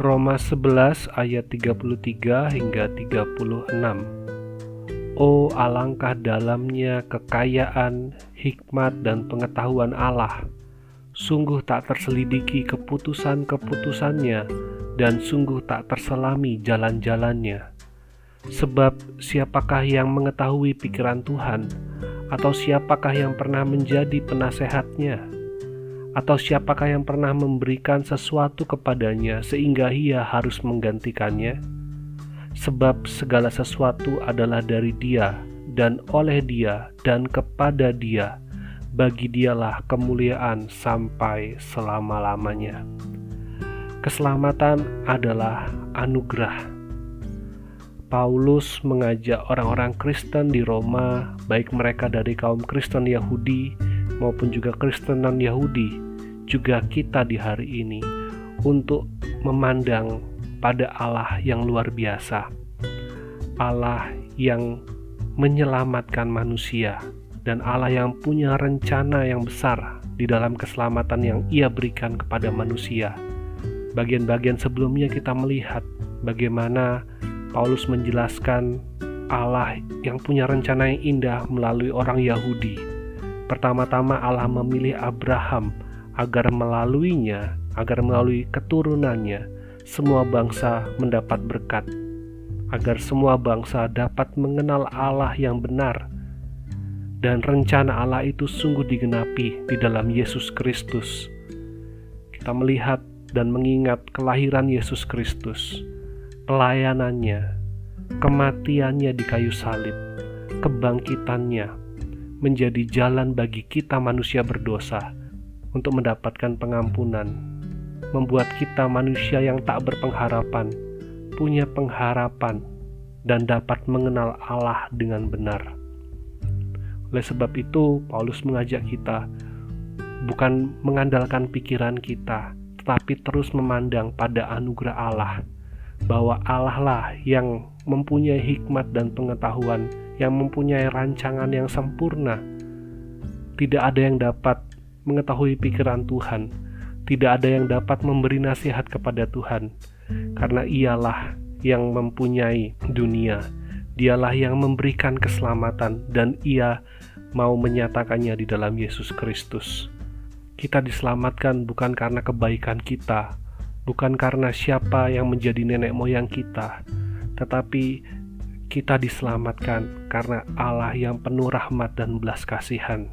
Roma 11 ayat 33 hingga 36 Oh alangkah dalamnya kekayaan, hikmat dan pengetahuan Allah. Sungguh tak terselidiki keputusan-keputusannya dan sungguh tak terselami jalan-jalannya. Sebab siapakah yang mengetahui pikiran Tuhan? Atau siapakah yang pernah menjadi penasehatnya? Atau siapakah yang pernah memberikan sesuatu kepadanya sehingga ia harus menggantikannya? Sebab segala sesuatu adalah dari Dia dan oleh Dia dan kepada Dia. Bagi Dialah kemuliaan sampai selama-lamanya. Keselamatan adalah anugerah. Paulus mengajak orang-orang Kristen di Roma, baik mereka dari kaum Kristen Yahudi maupun juga Kristen non-Yahudi, juga kita di hari ini untuk memandang pada Allah yang luar biasa. Allah yang menyelamatkan manusia dan Allah yang punya rencana yang besar di dalam keselamatan yang Ia berikan kepada manusia. Bagian-bagian sebelumnya kita melihat bagaimana Paulus menjelaskan Allah yang punya rencana yang indah melalui orang Yahudi Pertama-tama Allah memilih Abraham agar melaluinya, agar melalui keturunannya, semua bangsa mendapat berkat, agar semua bangsa dapat mengenal Allah yang benar. Dan rencana Allah itu sungguh digenapi di dalam Yesus Kristus. Kita melihat dan mengingat kelahiran Yesus Kristus, pelayanannya, kematiannya di kayu salib, kebangkitannya, menjadi jalan bagi kita manusia berdosa untuk mendapatkan pengampunan, membuat kita manusia yang tak berpengharapan, punya pengharapan, dan dapat mengenal Allah dengan benar. Oleh sebab itu, Paulus mengajak kita bukan mengandalkan pikiran kita, tetapi terus memandang pada anugerah Allah, bahwa Allah lah yang mempunyai hikmat dan pengetahuan yang mempunyai rancangan yang sempurna. Tidak ada yang dapat mengetahui pikiran Tuhan, tidak ada yang dapat memberi nasihat kepada Tuhan, karena Ialah yang mempunyai dunia, Dialah yang memberikan keselamatan, dan Ia mau menyatakannya di dalam Yesus Kristus. Kita diselamatkan bukan karena kebaikan kita, bukan karena siapa yang menjadi nenek moyang kita, tetapi kita diselamatkan karena Allah yang penuh rahmat dan belas kasihan.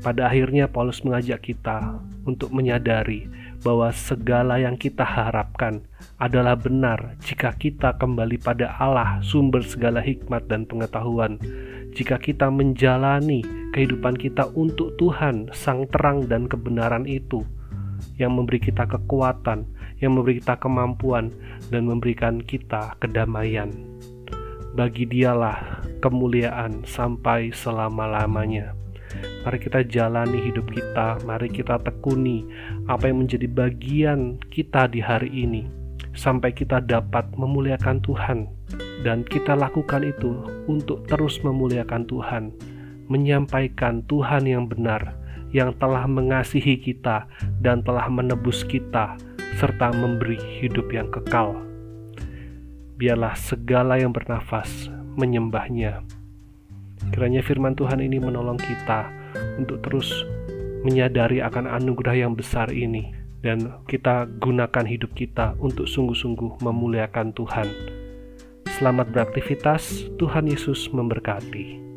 Pada akhirnya Paulus mengajak kita untuk menyadari bahwa segala yang kita harapkan adalah benar jika kita kembali pada Allah, sumber segala hikmat dan pengetahuan. Jika kita menjalani kehidupan kita untuk Tuhan, Sang Terang dan kebenaran itu, yang memberi kita kekuatan, yang memberi kita kemampuan dan memberikan kita kedamaian. Bagi dialah kemuliaan sampai selama-lamanya. Mari kita jalani hidup kita, mari kita tekuni apa yang menjadi bagian kita di hari ini, sampai kita dapat memuliakan Tuhan, dan kita lakukan itu untuk terus memuliakan Tuhan, menyampaikan Tuhan yang benar, yang telah mengasihi kita dan telah menebus kita serta memberi hidup yang kekal. Biarlah segala yang bernafas menyembahnya. Kiranya firman Tuhan ini menolong kita untuk terus menyadari akan anugerah yang besar ini dan kita gunakan hidup kita untuk sungguh-sungguh memuliakan Tuhan. Selamat beraktivitas, Tuhan Yesus memberkati.